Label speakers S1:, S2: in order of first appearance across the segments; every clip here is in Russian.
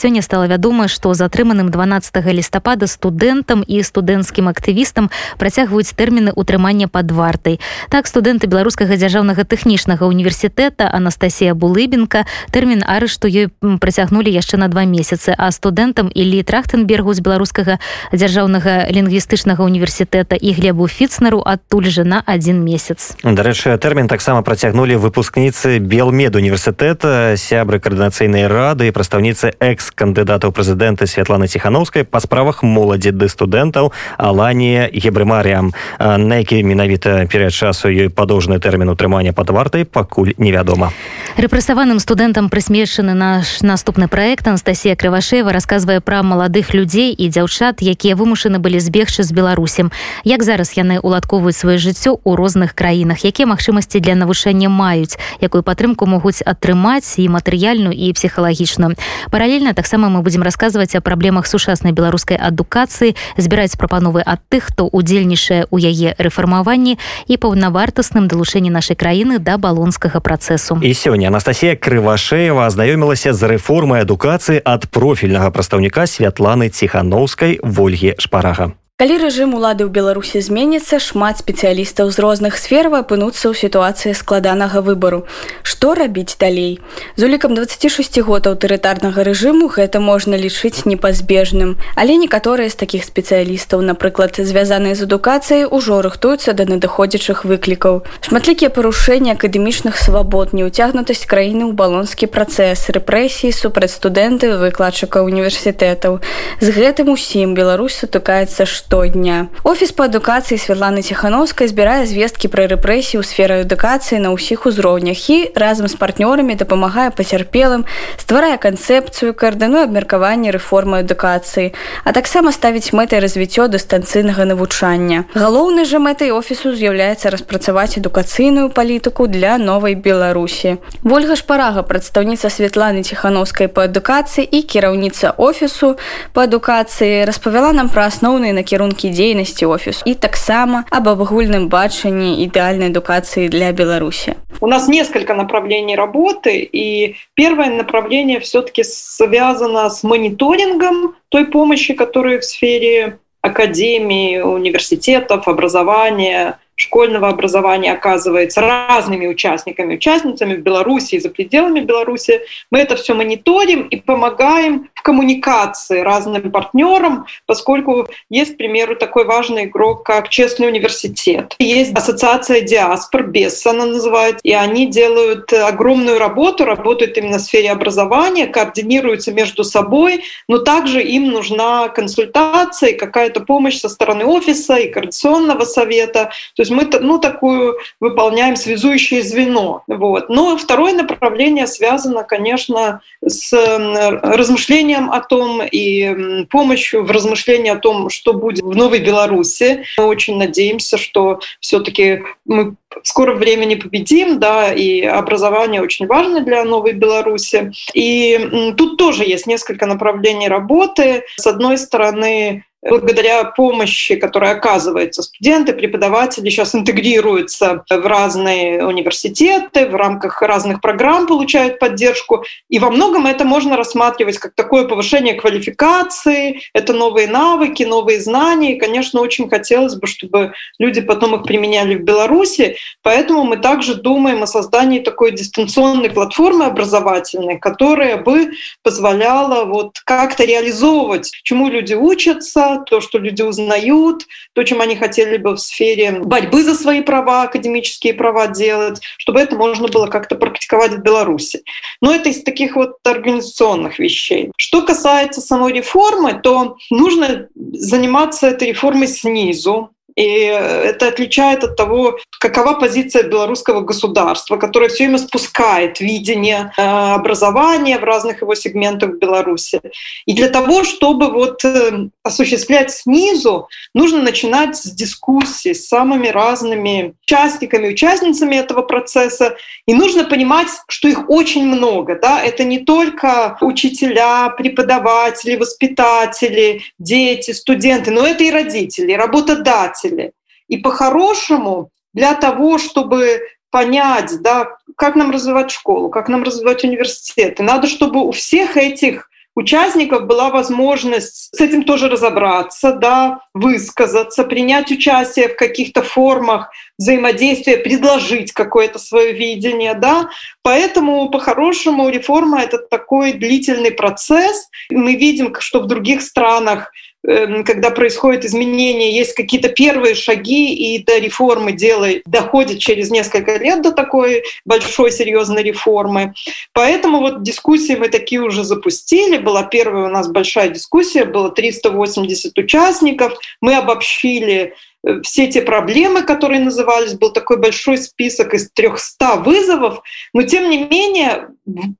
S1: Сёння стала вядома, што затрыманым 12 лістапада студэнтам і студэнцкім актывістам працягваюць тэрміны ўтрымання пад вартай. Так студэнты беларускага дзяржаўнага тэхнічнага універсітэта Анастасія Булыбенка тэрмін арышту ёй працягнулі яшчэ на два месяцы, а студэнтам Ілі Трахтенбергу з беларускага дзяржаўнага лінгвістычнага універсітэта і глебу фіцнеру адтуль жа на адзін месяц.
S2: Дарэчы, тэрмін таксама працягнулі выпускніцы Белмед універсітэта, сябры каардынацыйнай рады і прадстаўніцы экс кандыдатаў прэзідэнта Святланы ціхановскай па справах моладзі ды студэнтаў Аланія гебрымарыям на які менавіта перыяд часу ёй падоўжны тэрмін утрымання пад вартай пакуль невядома
S1: рэпрэсаваным студэнтам прысмешчаны наш наступны праект Анастасія крывашева расказвае пра маладых людзей і дзяўчат якія вымушаны былі збегчы з беларусем як зараз яны уладковваюць сваё жыццё ў розных краінах якія магчымасці для навучання маюць якую падтрымку могуць атрымаць і матэрыяльную і псіхалагічную паралельна таксама мы будзем расказваць о праблемах сучаснай беларускай адукацыі збіраць прапановы ад тых хто удзельнічае ў яе рэфармаванні і паўнавартасным далучэнні нашай краіны да балонскага працэсу
S2: і сёння Анастасія крывашеева азнаёмілася з рэформай адукацыі ад профільнага прадстаўніка святланы ціхановскай ольгі шпарага
S3: Калі рэжым улады ў Беларусі зменіцца, шмат спецыялістаў з розных сфер апынуцца ў сітуацыі складанага выбару. Што рабіць далей? З улікам 26 год аўтарытарнага рэжыму гэта можна лічыць непазбежным. Але некаторыя з такіх спецыялістаў, напрыклад, звязаныя з адукацыяй, ужо рыхтуюцца да надыходзячых выклікаў. Шматлікія парушэнні акадэмічных свабод, неўцягнутасць краіны ў балонскі працэс, рэпрэсіі супраць студэнты выкладчыкаў універсітэтаў. З гэтым усім Беларусь сутыкаецца, што штодня. Офіс па адукацыі Святланы Ціхановскай збірае звесткі пра рэпрэсіі ў сферы адукацыі на ўсіх узроўнях і разам з партнёрамі дапамагае пацярпелым, стварае канцэпцыю, каардынуе абмеркаванне рэформы адукацыі, а таксама ставіць мэтай развіццё дыстанцыйнага навучання. Галоўнай жа мэтай офісу з'яўляецца распрацаваць адукацыйную палітыку для новай Беларусі. Вольга шпарага прадстаўніца Святланы Ціхановскай па адукацыі і кіраўніца офісу па адукацыі распавяла нам пра асноўныя накірункі кірункі дзейнасці офісу і таксама об агульным бачанні ідэальной адукации для Беларуси.
S4: У нас несколько направлений работы, и первое направление все-таки связано с мониторингом той помощи, которую в сфере академии, университетов, образования, школьного образования оказывается разными участниками, участницами в Беларуси и за пределами Беларуси. Мы это все мониторим и помогаем коммуникации разным партнерам, поскольку есть, к примеру, такой важный игрок, как Честный университет. Есть ассоциация диаспор, БЕС она называется, и они делают огромную работу, работают именно в сфере образования, координируются между собой, но также им нужна консультация, какая-то помощь со стороны офиса и координационного совета. То есть мы ну, такую выполняем связующее звено. Вот. Но второе направление связано, конечно, с размышлением о том и помощью в размышлении о том, что будет в Новой Беларуси. Мы очень надеемся, что все-таки мы в скором времени победим, да, и образование очень важно для Новой Беларуси. И тут тоже есть несколько направлений работы. С одной стороны, благодаря помощи, которая оказывается студенты, преподаватели сейчас интегрируются в разные университеты, в рамках разных программ получают поддержку. И во многом это можно рассматривать как такое повышение квалификации, это новые навыки, новые знания. И, конечно, очень хотелось бы, чтобы люди потом их применяли в Беларуси. Поэтому мы также думаем о создании такой дистанционной платформы образовательной, которая бы позволяла вот как-то реализовывать, чему люди учатся, то, что люди узнают, то, чем они хотели бы в сфере борьбы за свои права, академические права делать, чтобы это можно было как-то практиковать в Беларуси. Но это из таких вот организационных вещей. Что касается самой реформы, то нужно заниматься этой реформой снизу, и это отличает от того, какова позиция белорусского государства, которое все время спускает видение э, образования в разных его сегментах в Беларуси. И для того, чтобы вот э, осуществлять снизу, нужно начинать с дискуссии с самыми разными участниками, участницами этого процесса. И нужно понимать, что их очень много. Да? Это не только учителя, преподаватели, воспитатели, дети, студенты, но это и родители, и работодатели работодатели. И по-хорошему, для того, чтобы понять, да, как нам развивать школу, как нам развивать университеты, надо, чтобы у всех этих участников была возможность с этим тоже разобраться, да, высказаться, принять участие в каких-то формах взаимодействия, предложить какое-то свое видение, да. Поэтому, по-хорошему, реформа — это такой длительный процесс. Мы видим, что в других странах когда происходит изменение, есть какие-то первые шаги, и до реформы дело доходит через несколько лет до такой большой серьезной реформы. Поэтому вот дискуссии мы такие уже запустили. Была первая у нас большая дискуссия, было 380 участников. Мы обобщили Э, все те проблемы, которые назывались, был такой большой список из 300 вызовов, но тем не менее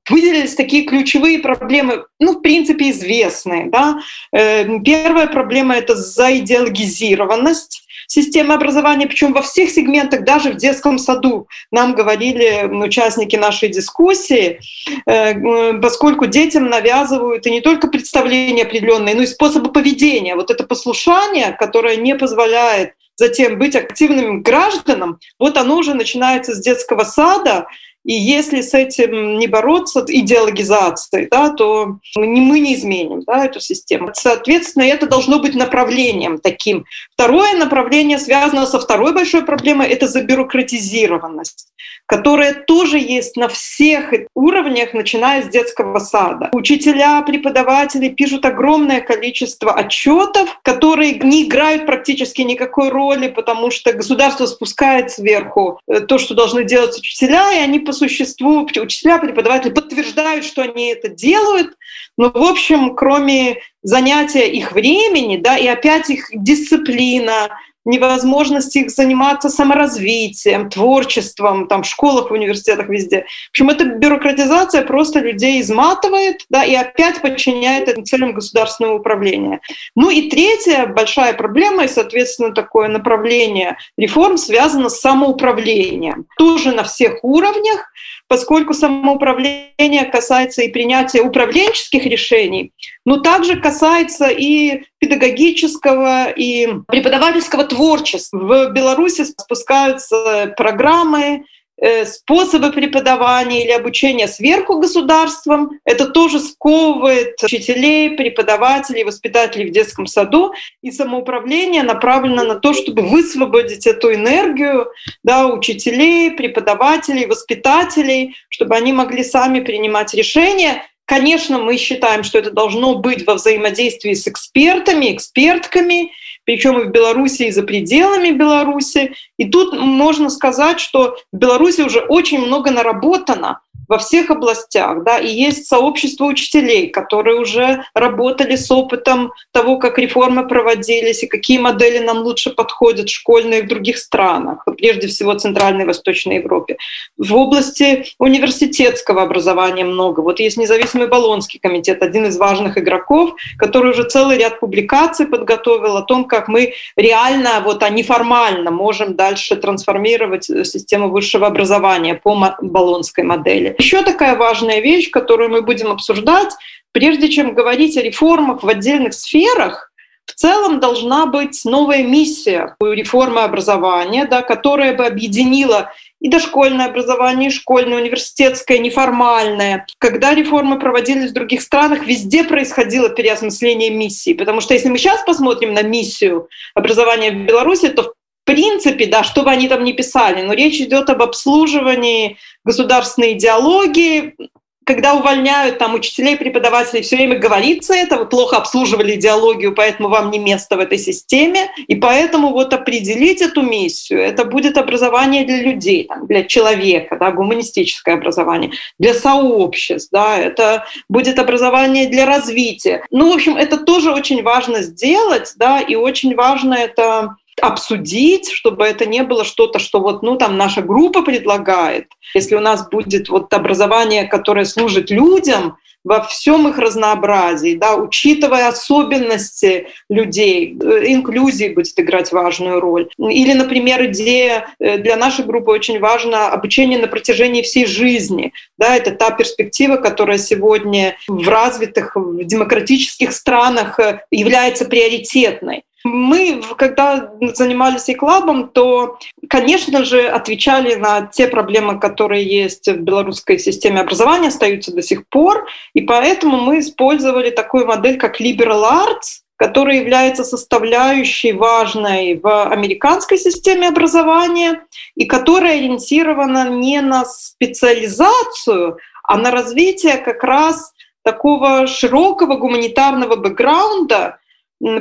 S4: выделились такие ключевые проблемы, ну, в принципе, известные. Да? Э, первая проблема — это заидеологизированность системы образования, причем во всех сегментах, даже в детском саду. Нам говорили участники нашей дискуссии, э, поскольку детям навязывают и не только представления определенные, но и способы поведения. Вот это послушание, которое не позволяет затем быть активным гражданам, вот оно уже начинается с детского сада, и если с этим не бороться, идеологизацией, да, то мы не изменим да, эту систему. Соответственно, это должно быть направлением таким. Второе направление связано со второй большой проблемой — это забюрократизированность которая тоже есть на всех уровнях, начиная с детского сада. Учителя, преподаватели пишут огромное количество отчетов, которые не играют практически никакой роли, потому что государство спускает сверху э, то, что должны делать учителя, и они по существу, учителя, преподаватели подтверждают, что они это делают, но, в общем, кроме занятия их времени, да, и опять их дисциплина, невозможность их заниматься саморазвитием, творчеством, там, в школах, в университетах, везде. В общем, эта бюрократизация просто людей изматывает да, и опять подчиняет этим целям государственного управления. Ну и третья большая проблема, и, соответственно, такое направление реформ связано с самоуправлением. Тоже на всех уровнях, поскольку самоуправление касается и принятия управленческих решений, но также касается и педагогического и преподавательского творчества. В Беларуси спускаются программы, э, способы преподавания или обучения сверху государством. Это тоже сковывает учителей, преподавателей, воспитателей в детском саду. И самоуправление направлено на то, чтобы высвободить эту энергию да, учителей, преподавателей, воспитателей, чтобы они могли сами принимать решения Конечно, мы считаем, что это должно быть во взаимодействии с экспертами, экспертками, причем и в Беларуси, и за пределами Беларуси. И тут можно сказать, что в Беларуси уже очень много наработано во всех областях, да, и есть сообщество учителей, которые уже работали с опытом того, как реформы проводились и какие модели нам лучше подходят, школьные в других странах, прежде всего Центральной и Восточной Европе. В области университетского образования много. Вот есть независимый Болонский комитет, один из важных игроков, который уже целый ряд публикаций подготовил о том, как мы реально, вот, а неформально можем дальше трансформировать систему высшего образования по Болонской модели. Еще такая важная вещь, которую мы будем обсуждать, прежде чем говорить о реформах в отдельных сферах, в целом должна быть новая миссия реформы образования, да, которая бы объединила и дошкольное образование, и школьное, университетское, неформальное. Когда реформы проводились в других странах, везде происходило переосмысление миссии. Потому что если мы сейчас посмотрим на миссию образования в Беларуси, то принципе, да, что бы они там ни писали, но речь идет об обслуживании государственной идеологии, когда увольняют там учителей, преподавателей, все время говорится это, вы плохо обслуживали идеологию, поэтому вам не место в этой системе, и поэтому вот определить эту миссию, это будет образование для людей, там, для человека, да, гуманистическое образование, для сообществ, да, это будет образование для развития. Ну, в общем, это тоже очень важно сделать, да, и очень важно это обсудить, чтобы это не было что-то, что вот, ну, там наша группа предлагает. Если у нас будет вот образование, которое служит людям, во всем их разнообразии, да, учитывая особенности людей, э, инклюзия будет играть важную роль. Или, например, идея э, для нашей группы очень важно обучение на протяжении всей жизни. Да, это та перспектива, которая сегодня в развитых, в демократических странах э, является приоритетной. Мы, когда занимались и клабом, то, конечно же, отвечали на те проблемы, которые есть в белорусской системе образования, остаются до сих пор. И поэтому мы использовали такую модель, как liberal arts, которая является составляющей важной в американской системе образования и которая ориентирована не на специализацию, а на развитие как раз такого широкого гуманитарного бэкграунда,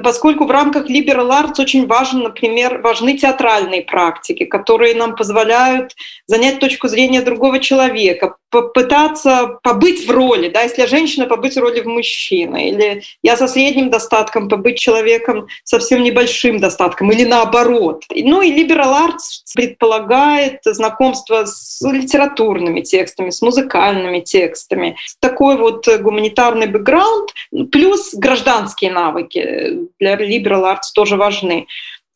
S4: поскольку в рамках liberal arts очень важен, например, важны театральные практики, которые нам позволяют занять точку зрения другого человека, попытаться побыть в роли, да, если я женщина, побыть в роли в мужчины, или я со средним достатком, побыть человеком совсем небольшим достатком, или наоборот. Ну и liberal arts предполагает знакомство с литературными текстами, с музыкальными текстами, такой вот гуманитарный бэкграунд, плюс гражданские навыки для liberal arts тоже важны.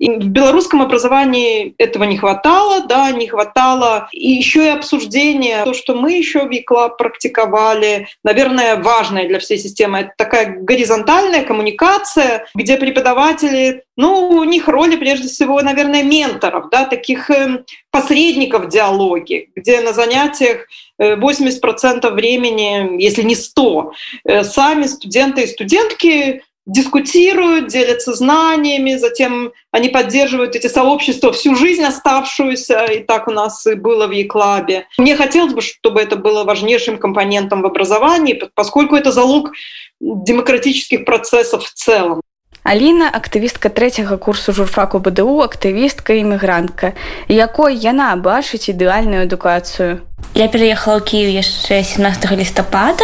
S4: И в белорусском образовании этого не хватало, да, не хватало. И еще и обсуждение, то, что мы еще в ЕКЛА практиковали, наверное, важное для всей системы. Это такая горизонтальная коммуникация, где преподаватели, ну, у них роли прежде всего, наверное, менторов, да, таких эм, посредников в диалоге, где на занятиях 80% э, времени, если не 100, э, сами студенты и студентки дискутируют, делятся знаниями, затем они поддерживают эти сообщества всю жизнь оставшуюся, и так у нас и было в Еклабе. Мне хотелось бы, чтобы это было важнейшим компонентом в образовании, поскольку это залог демократических процессов в целом.
S3: Аліна актывістка трэцяга курсу журфаку БДУ актывістка імігрантка якой яна бачыць ідэальную адукацыю
S5: Я пераехала ў Кію яшчэ 17 лістапада.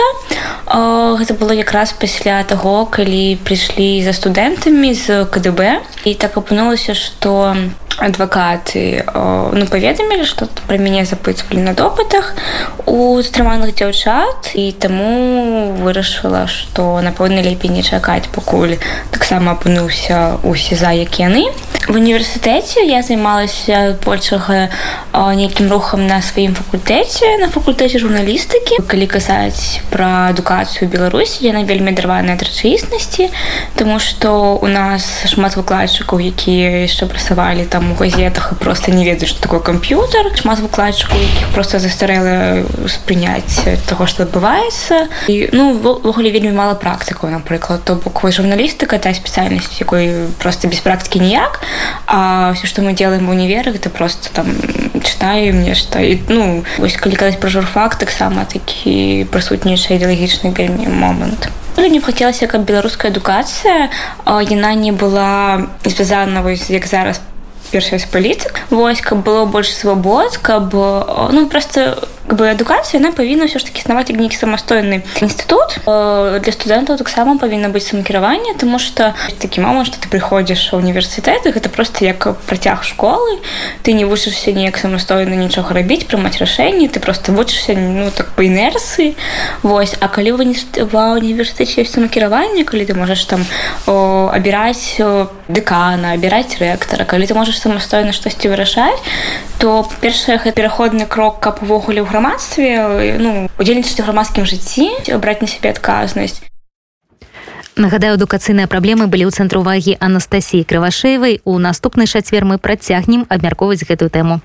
S5: Гэта было якраз пасля таго, калі прыйшлі за студэнтамі з КДБ і так апынулася, што адвакаты ну, паведамілі, што пра мяне запытвалі на допытах у затрыманых дзяўчат і таму вырашыла, што напэўна лепей не чакаць, пакуль таксама апынуўся ў сеза як яны. В універсітэце я займалася большага нейкім рухам на сваім факультэце на факультэце журналістыкі калі казаць пра адукацыю беларусі яна вельмі дарваная ад рэчаіснасці тому что у нас шмат выкладчыкаў якія яшчэ працавалі там у газетах і просто не ведаюць что такое камп'ютар шмат выкладчыкаў якіх просто застарэла спрыняць того что адбываецца і ну ввогуле вельмі мала практыкаў напрыклад то бок журналістыка та спецыяльнасць якой просто без практыкі ніяк а все что мы делаем в універах это просто там читаем нешта і ну вось калі казаць пра журфак таксама такі прысутнейшы ідэалагічны вельмі момант мне хацелася каб беларуская адукацыя яна не была звязана вось як зараз першая з палітык вось каб было больш свабод каб ну просто бы адукацыя яна павінна ўсё ж таки існаваць як нейкі самастойны інстытут для студэнтаў таксама павінна быць самакіраванне тому что такі момант что ты прыходзіш у універсітэты гэта просто як працяг школы. Ты не вучышся неяк самастойна нічога рабіць прымаць рашэнні ты просто вучышся ну так по інерцыі Вось а калі вы не ва універсітэце ёсць самакіраванне калі ты можаш там о, абіраць дэкана абіраць рэктара калі ты можаш самастойна штосьці вырашаць то першае пераходны крок каб увогуле ў грамад грамадстве ну удзельнічаць у грамадскім жыцці браць на сябе адказнасць
S1: нагадаю адукацыйныя праблемы былі ў цэнтру увагі анастасіі крывашеевай у наступны чацвер мы працягнем абмяркоўваць гэтую тэму